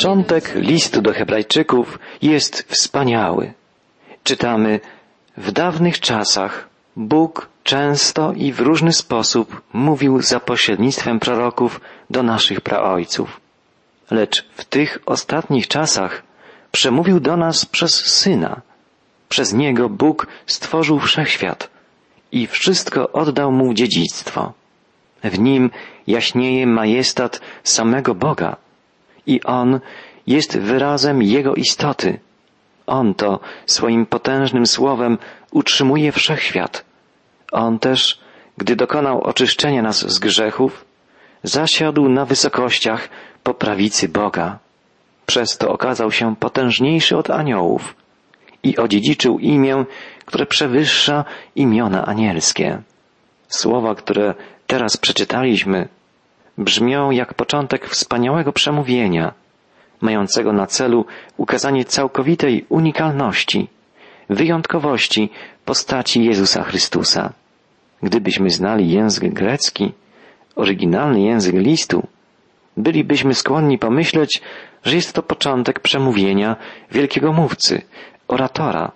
Początek listu do Hebrajczyków jest wspaniały. Czytamy, w dawnych czasach Bóg często i w różny sposób mówił za pośrednictwem proroków do naszych praojców. Lecz w tych ostatnich czasach przemówił do nas przez Syna. Przez Niego Bóg stworzył wszechświat i wszystko oddał Mu dziedzictwo. W Nim jaśnieje majestat samego Boga i On jest wyrazem Jego istoty. On to swoim potężnym słowem utrzymuje wszechświat. On też, gdy dokonał oczyszczenia nas z grzechów, zasiadł na wysokościach po prawicy Boga. Przez to okazał się potężniejszy od aniołów i odziedziczył imię, które przewyższa imiona anielskie. Słowa, które teraz przeczytaliśmy, brzmią jak początek wspaniałego przemówienia, mającego na celu ukazanie całkowitej unikalności, wyjątkowości postaci Jezusa Chrystusa. Gdybyśmy znali język grecki, oryginalny język listu, bylibyśmy skłonni pomyśleć, że jest to początek przemówienia wielkiego mówcy, oratora,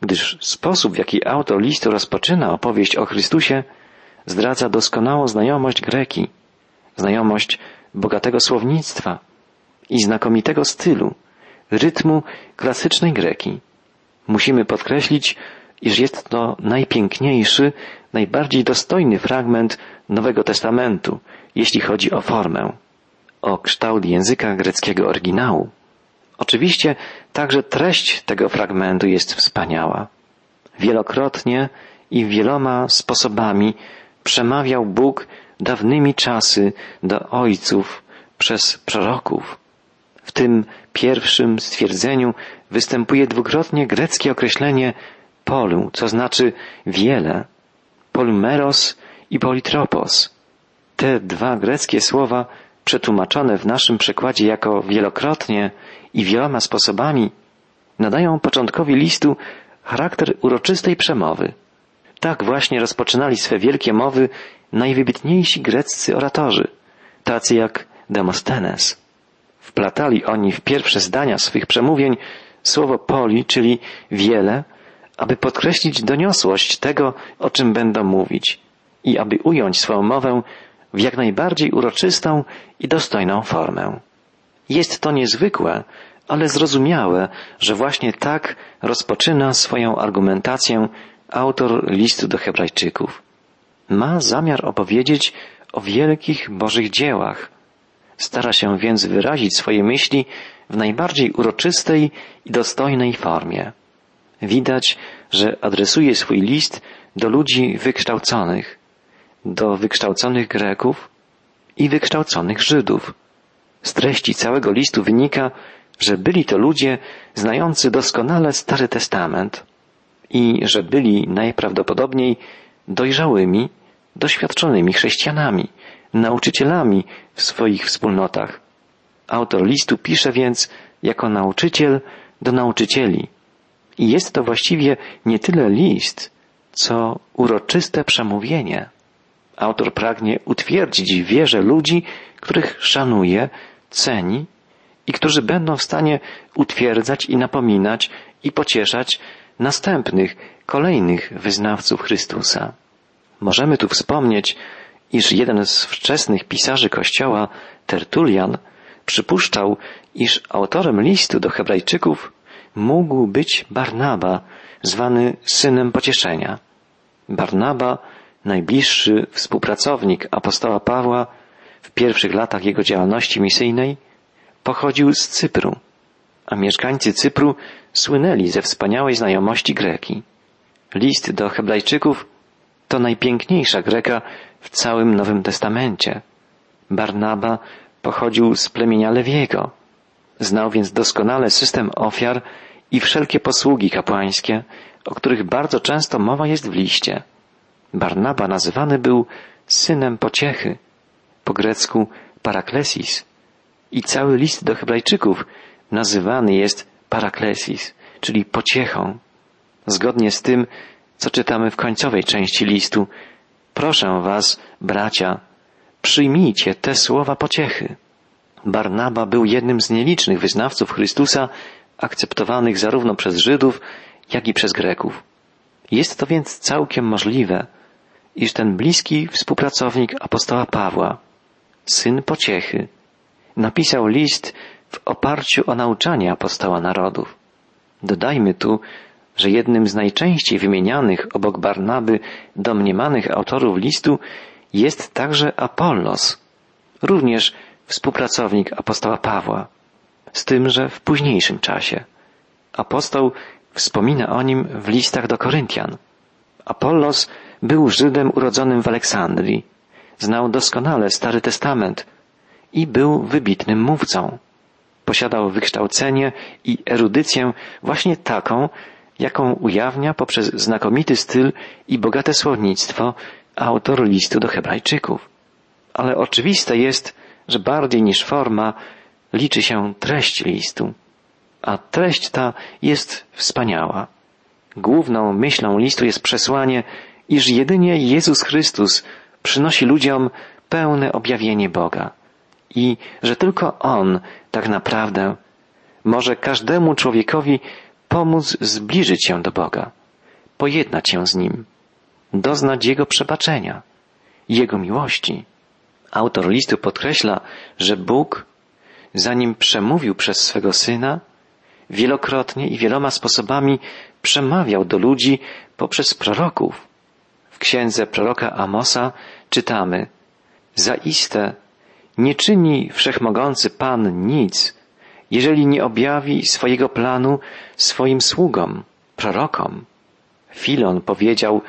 gdyż sposób, w jaki autor listu rozpoczyna opowieść o Chrystusie, zdradza doskonałą znajomość greki, znajomość bogatego słownictwa i znakomitego stylu, rytmu klasycznej greki. Musimy podkreślić, iż jest to najpiękniejszy, najbardziej dostojny fragment Nowego Testamentu, jeśli chodzi o formę, o kształt języka greckiego oryginału. Oczywiście także treść tego fragmentu jest wspaniała. Wielokrotnie i wieloma sposobami przemawiał Bóg dawnymi czasy do ojców przez proroków. W tym pierwszym stwierdzeniu występuje dwukrotnie greckie określenie polu, co znaczy wiele, polmeros i politropos. Te dwa greckie słowa, przetłumaczone w naszym przekładzie jako wielokrotnie i wieloma sposobami, nadają początkowi listu charakter uroczystej przemowy. Tak właśnie rozpoczynali swe wielkie mowy najwybitniejsi greccy oratorzy, tacy jak Demostenes. Wplatali oni w pierwsze zdania swych przemówień słowo poli, czyli wiele, aby podkreślić doniosłość tego, o czym będą mówić i aby ująć swoją mowę w jak najbardziej uroczystą i dostojną formę. Jest to niezwykłe, ale zrozumiałe, że właśnie tak rozpoczyna swoją argumentację autor listu do Hebrajczyków. Ma zamiar opowiedzieć o wielkich Bożych dziełach. Stara się więc wyrazić swoje myśli w najbardziej uroczystej i dostojnej formie. Widać, że adresuje swój list do ludzi wykształconych, do wykształconych Greków i wykształconych Żydów. Z treści całego listu wynika, że byli to ludzie znający doskonale Stary Testament i że byli najprawdopodobniej dojrzałymi, doświadczonymi chrześcijanami, nauczycielami w swoich wspólnotach. Autor listu pisze więc jako nauczyciel do nauczycieli. I jest to właściwie nie tyle list, co uroczyste przemówienie. Autor pragnie utwierdzić wierze ludzi, których szanuje, ceni i którzy będą w stanie utwierdzać i napominać i pocieszać następnych, kolejnych wyznawców Chrystusa. Możemy tu wspomnieć, iż jeden z wczesnych pisarzy Kościoła, Tertulian, przypuszczał, iż autorem listu do Hebrajczyków mógł być Barnaba, zwany synem pocieszenia. Barnaba, najbliższy współpracownik apostoła Pawła w pierwszych latach jego działalności misyjnej, pochodził z Cypru, a mieszkańcy Cypru słynęli ze wspaniałej znajomości Greki. List do Hebrajczyków to najpiękniejsza Greka w całym Nowym Testamencie. Barnaba pochodził z plemienia Lewiego. Znał więc doskonale system ofiar i wszelkie posługi kapłańskie, o których bardzo często mowa jest w liście. Barnaba nazywany był synem pociechy, po grecku paraklesis. I cały list do Hebrajczyków nazywany jest paraklesis, czyli pociechą. Zgodnie z tym, co czytamy w końcowej części listu, proszę was, bracia, przyjmijcie te słowa pociechy. Barnaba był jednym z nielicznych wyznawców Chrystusa, akceptowanych zarówno przez Żydów, jak i przez Greków. Jest to więc całkiem możliwe, iż ten bliski współpracownik apostoła Pawła, syn pociechy, napisał list w oparciu o nauczanie apostoła narodów. Dodajmy tu, że jednym z najczęściej wymienianych obok Barnaby domniemanych autorów listu jest także Apollos, również współpracownik apostoła Pawła, z tym, że w późniejszym czasie. Apostoł wspomina o nim w listach do Koryntian. Apollos był Żydem urodzonym w Aleksandrii, znał doskonale Stary Testament i był wybitnym mówcą. Posiadał wykształcenie i erudycję właśnie taką, jaką ujawnia poprzez znakomity styl i bogate słownictwo autor listu do Hebrajczyków. Ale oczywiste jest, że bardziej niż forma liczy się treść listu. A treść ta jest wspaniała. Główną myślą listu jest przesłanie, iż jedynie Jezus Chrystus przynosi ludziom pełne objawienie Boga i że tylko On tak naprawdę może każdemu człowiekowi pomóc zbliżyć się do Boga, pojednać się z Nim, doznać Jego przebaczenia, Jego miłości. Autor listu podkreśla, że Bóg, zanim przemówił przez swego Syna, wielokrotnie i wieloma sposobami przemawiał do ludzi poprzez proroków. W księdze proroka Amosa czytamy Zaiste nie czyni wszechmogący Pan nic, jeżeli nie objawi swojego planu swoim sługom, prorokom. Filon powiedział,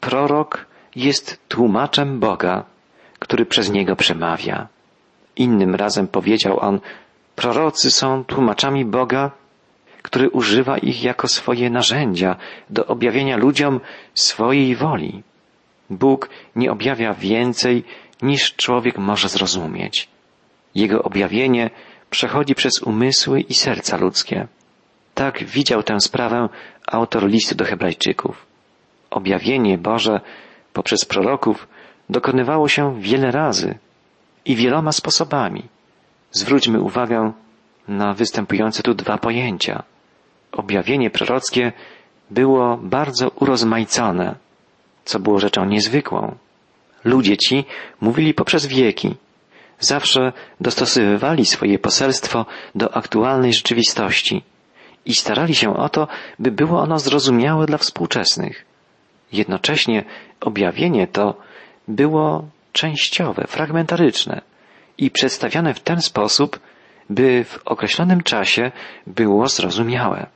prorok jest tłumaczem Boga, który przez niego przemawia. Innym razem powiedział on, prorocy są tłumaczami Boga, który używa ich jako swoje narzędzia do objawienia ludziom swojej woli. Bóg nie objawia więcej niż człowiek może zrozumieć. Jego objawienie przechodzi przez umysły i serca ludzkie. Tak widział tę sprawę autor listu do Hebrajczyków. Objawienie Boże poprzez proroków dokonywało się wiele razy i wieloma sposobami. Zwróćmy uwagę na występujące tu dwa pojęcia. Objawienie prorockie było bardzo urozmaicone, co było rzeczą niezwykłą. Ludzie ci mówili poprzez wieki, zawsze dostosowywali swoje poselstwo do aktualnej rzeczywistości i starali się o to, by było ono zrozumiałe dla współczesnych. Jednocześnie objawienie to było częściowe, fragmentaryczne i przedstawiane w ten sposób, by w określonym czasie było zrozumiałe.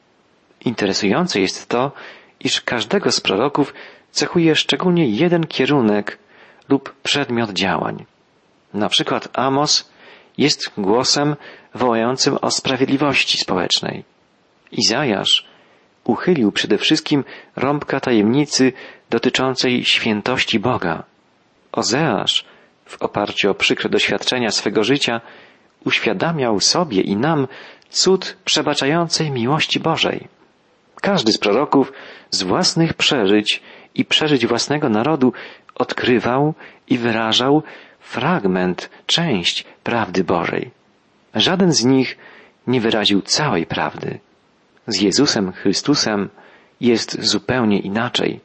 Interesujące jest to, iż każdego z proroków cechuje szczególnie jeden kierunek lub przedmiot działań. Na przykład Amos jest głosem wołającym o sprawiedliwości społecznej. Izajasz uchylił przede wszystkim rąbka tajemnicy dotyczącej świętości Boga. Ozeasz, w oparciu o przykre doświadczenia swego życia, uświadamiał sobie i nam cud przebaczającej miłości Bożej. Każdy z proroków z własnych przeżyć i przeżyć własnego narodu odkrywał i wyrażał fragment, część prawdy Bożej. Żaden z nich nie wyraził całej prawdy. Z Jezusem Chrystusem jest zupełnie inaczej.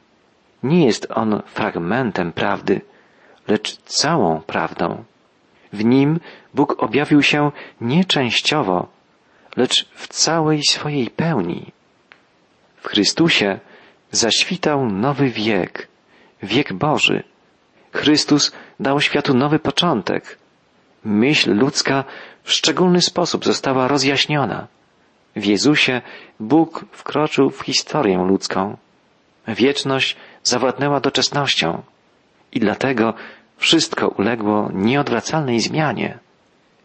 Nie jest on fragmentem prawdy, lecz całą prawdą. W nim Bóg objawił się nie częściowo, lecz w całej swojej pełni. W Chrystusie zaświtał nowy wiek, wiek Boży. Chrystus dał światu nowy początek. Myśl ludzka w szczególny sposób została rozjaśniona. W Jezusie Bóg wkroczył w historię ludzką. Wieczność zawładnęła doczesnością i dlatego wszystko uległo nieodwracalnej zmianie.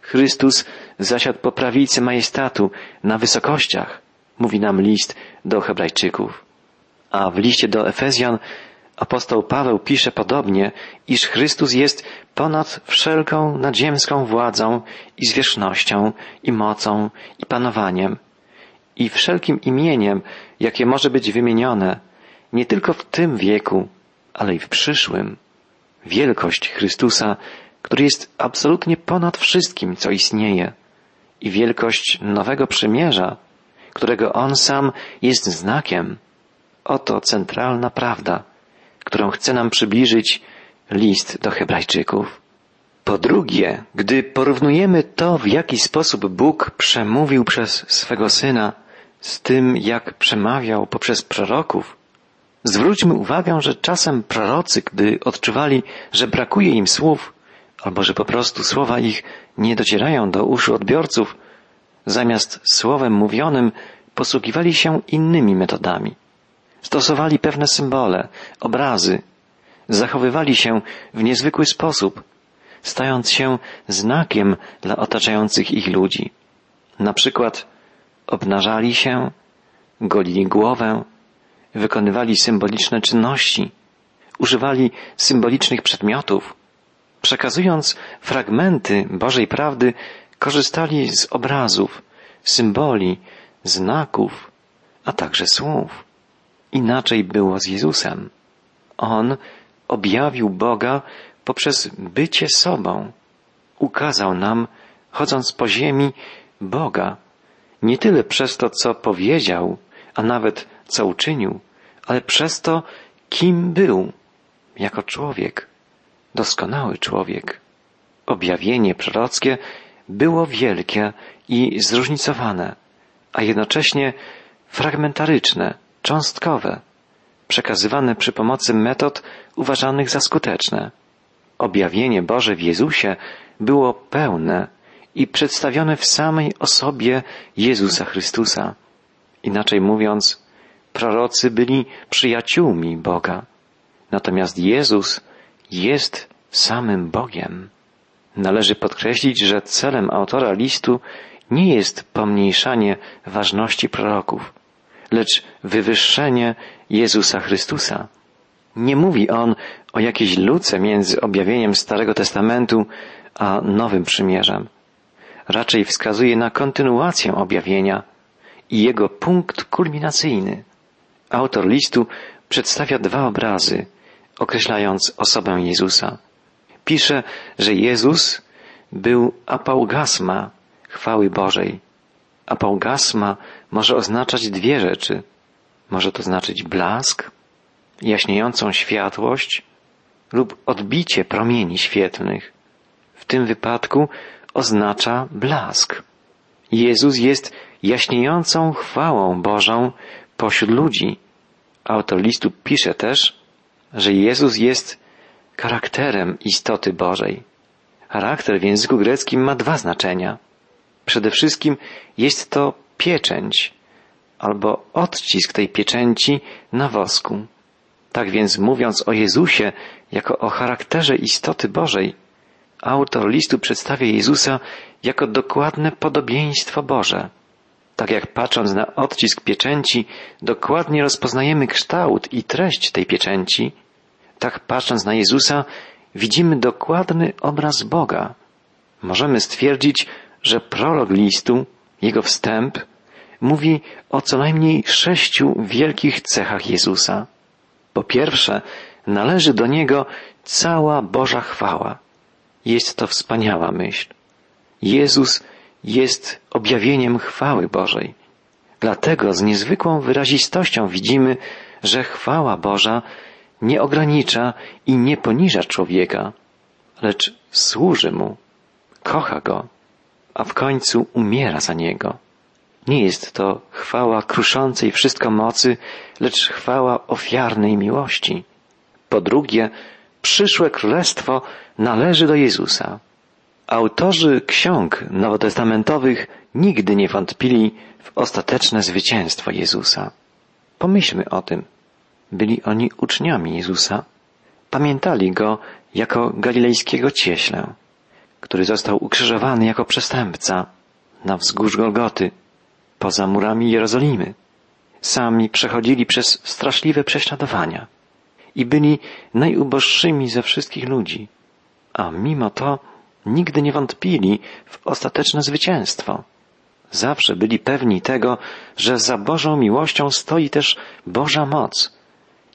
Chrystus zasiadł po prawicy majestatu na wysokościach, mówi nam list do Hebrajczyków. A w liście do Efezjan apostoł Paweł pisze podobnie, iż Chrystus jest ponad wszelką nadziemską władzą i zwierzchnością i mocą i panowaniem i wszelkim imieniem, jakie może być wymienione, nie tylko w tym wieku, ale i w przyszłym. Wielkość Chrystusa który jest absolutnie ponad wszystkim, co istnieje, i wielkość nowego przymierza, którego On sam jest znakiem. Oto centralna prawda, którą chce nam przybliżyć list do Hebrajczyków. Po drugie, gdy porównujemy to, w jaki sposób Bóg przemówił przez swego Syna, z tym, jak przemawiał poprzez proroków, zwróćmy uwagę, że czasem prorocy, gdy odczuwali, że brakuje im słów, albo że po prostu słowa ich nie docierają do uszu odbiorców, zamiast słowem mówionym posługiwali się innymi metodami. Stosowali pewne symbole, obrazy, zachowywali się w niezwykły sposób, stając się znakiem dla otaczających ich ludzi. Na przykład obnażali się, golili głowę, wykonywali symboliczne czynności, używali symbolicznych przedmiotów, przekazując fragmenty Bożej prawdy, korzystali z obrazów, symboli, znaków, a także słów. Inaczej było z Jezusem. On objawił Boga poprzez bycie sobą. Ukazał nam, chodząc po ziemi, Boga, nie tyle przez to, co powiedział, a nawet co uczynił, ale przez to, kim był jako człowiek, doskonały człowiek. Objawienie prorockie było wielkie i zróżnicowane, a jednocześnie fragmentaryczne, cząstkowe, przekazywane przy pomocy metod uważanych za skuteczne. Objawienie Boże w Jezusie było pełne i przedstawione w samej osobie Jezusa Chrystusa. Inaczej mówiąc, prorocy byli przyjaciółmi Boga. Natomiast Jezus jest samym Bogiem. Należy podkreślić, że celem autora listu nie jest pomniejszanie ważności proroków, lecz wywyższenie Jezusa Chrystusa. Nie mówi on o jakiejś luce między objawieniem Starego Testamentu a Nowym Przymierzem. Raczej wskazuje na kontynuację objawienia i jego punkt kulminacyjny. Autor listu przedstawia dwa obrazy, określając osobę Jezusa. Pisze, że Jezus był apaugasma chwały Bożej. Apaugasma może oznaczać dwie rzeczy. Może to znaczyć blask, jaśniejącą światłość lub odbicie promieni świetlnych. W tym wypadku oznacza blask. Jezus jest jaśniejącą chwałą Bożą pośród ludzi. Autor listu pisze też, że Jezus jest charakterem istoty Bożej. Charakter w języku greckim ma dwa znaczenia. Przede wszystkim jest to pieczęć albo odcisk tej pieczęci na wosku. Tak więc mówiąc o Jezusie jako o charakterze istoty Bożej, autor listu przedstawia Jezusa jako dokładne podobieństwo Boże. Tak jak patrząc na odcisk pieczęci, dokładnie rozpoznajemy kształt i treść tej pieczęci, tak patrząc na Jezusa, widzimy dokładny obraz Boga. Możemy stwierdzić, że prolog listu, jego wstęp, mówi o co najmniej sześciu wielkich cechach Jezusa. Po pierwsze, należy do niego cała Boża chwała. Jest to wspaniała myśl. Jezus jest objawieniem chwały Bożej. Dlatego z niezwykłą wyrazistością widzimy, że chwała Boża nie ogranicza i nie poniża człowieka, lecz służy mu, kocha go, a w końcu umiera za niego. Nie jest to chwała kruszącej wszystko mocy, lecz chwała ofiarnej miłości. Po drugie, przyszłe królestwo należy do Jezusa. Autorzy ksiąg nowotestamentowych nigdy nie wątpili w ostateczne zwycięstwo Jezusa. Pomyślmy o tym. Byli oni uczniami Jezusa. Pamiętali go jako galilejskiego cieślę, który został ukrzyżowany jako przestępca na wzgórz Golgoty, poza murami Jerozolimy. Sami przechodzili przez straszliwe prześladowania i byli najuboższymi ze wszystkich ludzi, a mimo to nigdy nie wątpili w ostateczne zwycięstwo. Zawsze byli pewni tego, że za Bożą miłością stoi też Boża moc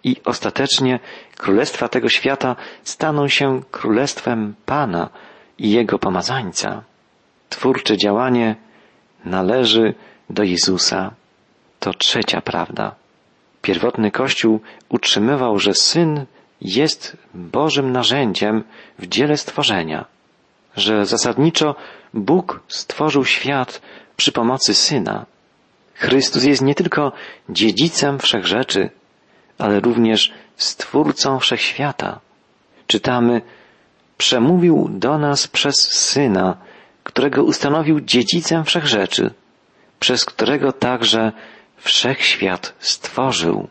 i ostatecznie królestwa tego świata staną się królestwem Pana i Jego pomazańca. Twórcze działanie należy do Jezusa. To trzecia prawda. Pierwotny Kościół utrzymywał, że Syn jest Bożym narzędziem w dziele stworzenia, że zasadniczo Bóg stworzył świat przy pomocy Syna. Chrystus jest nie tylko dziedzicem wszechrzeczy, ale również Stwórcą wszechświata. Czytamy, przemówił do nas przez Syna, którego ustanowił dziedzicem wszechrzeczy, przez którego także wszechświat stworzył.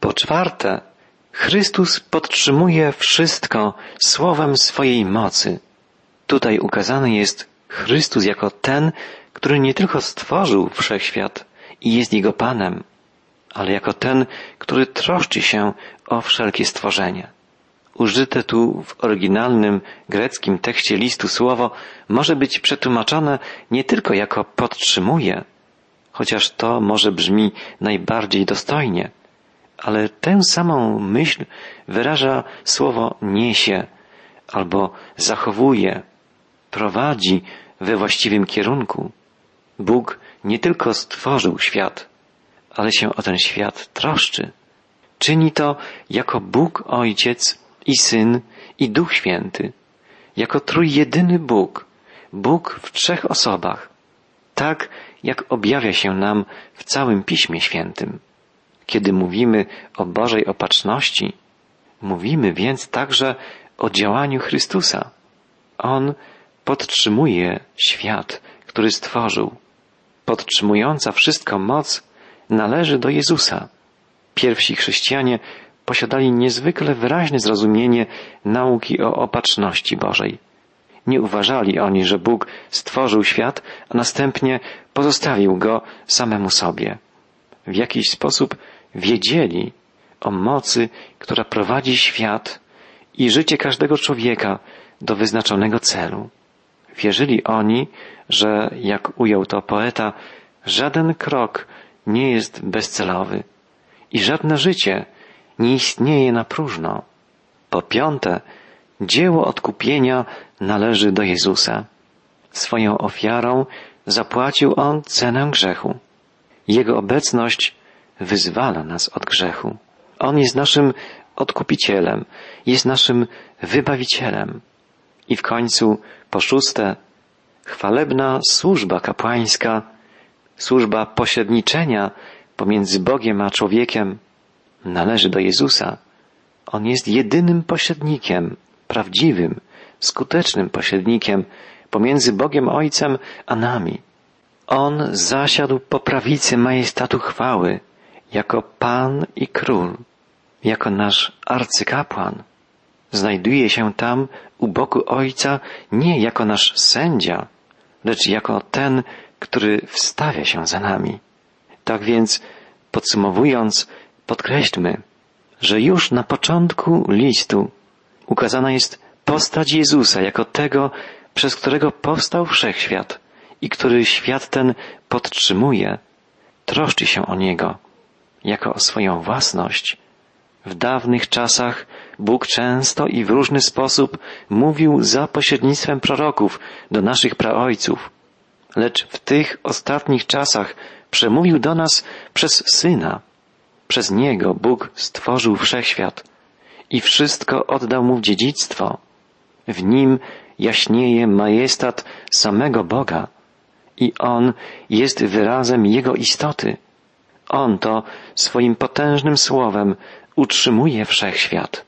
Po czwarte, Chrystus podtrzymuje wszystko słowem swojej mocy. Tutaj ukazany jest Chrystus jako ten, który nie tylko stworzył wszechświat i jest jego Panem, ale jako ten, który troszczy się o wszelkie stworzenie. Użyte tu w oryginalnym greckim tekście listu słowo może być przetłumaczone nie tylko jako podtrzymuje, chociaż to może brzmi najbardziej dostojnie, ale tę samą myśl wyraża słowo niesie albo zachowuje, prowadzi we właściwym kierunku. Bóg nie tylko stworzył świat, ale się o ten świat troszczy. Czyni to jako Bóg Ojciec i Syn i Duch Święty, jako trójjedyny Bóg, Bóg w trzech osobach, tak jak objawia się nam w całym Piśmie Świętym. Kiedy mówimy o Bożej opatrzności, mówimy więc także o działaniu Chrystusa. On podtrzymuje świat, który stworzył. Podtrzymująca wszystko moc należy do Jezusa. Pierwsi chrześcijanie posiadali niezwykle wyraźne zrozumienie nauki o opatrzności Bożej. Nie uważali oni, że Bóg stworzył świat, a następnie pozostawił go samemu sobie. W jakiś sposób wiedzieli o mocy, która prowadzi świat i życie każdego człowieka do wyznaczonego celu. Wierzyli oni, że, jak ujął to poeta, żaden krok nie jest bezcelowy i żadne życie nie istnieje na próżno. Po piąte, dzieło odkupienia należy do Jezusa. Swoją ofiarą zapłacił On cenę grzechu. Jego obecność wyzwala nas od grzechu. On jest naszym odkupicielem, jest naszym wybawicielem. I w końcu, po szóste, chwalebna służba kapłańska, służba pośredniczenia pomiędzy Bogiem a człowiekiem należy do Jezusa. On jest jedynym pośrednikiem, prawdziwym, skutecznym pośrednikiem pomiędzy Bogiem Ojcem a nami. On zasiadł po prawicy majestatu chwały, jako Pan i Król, jako nasz arcykapłan. Znajduje się tam u boku Ojca nie jako nasz sędzia, lecz jako ten, który wstawia się za nami. Tak więc, podsumowując, podkreślmy, że już na początku listu ukazana jest postać Jezusa jako tego, przez którego powstał wszechświat i który świat ten podtrzymuje, troszczy się o niego jako o swoją własność. W dawnych czasach Bóg często i w różny sposób mówił za pośrednictwem proroków do naszych praojców, lecz w tych ostatnich czasach przemówił do nas przez Syna. Przez Niego Bóg stworzył wszechświat i wszystko oddał Mu w dziedzictwo. W Nim jaśnieje majestat samego Boga i On jest wyrazem Jego istoty. On to swoim potężnym słowem utrzymuje wszechświat.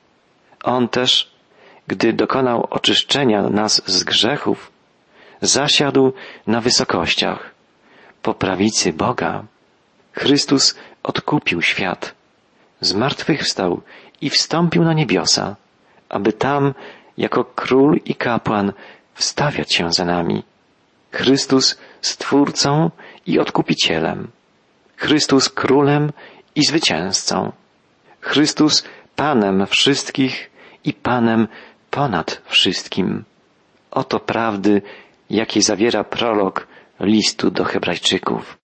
On też, gdy dokonał oczyszczenia nas z grzechów, zasiadł na wysokościach, po prawicy Boga. Chrystus odkupił świat, zmartwychwstał i wstąpił na niebiosa, aby tam, jako król i kapłan, wstawiać się za nami. Chrystus stwórcą i odkupicielem. Chrystus królem i zwycięzcą. Chrystus Panem wszystkich i Panem ponad wszystkim. Oto prawdy, jakie zawiera prolog listu do Hebrajczyków.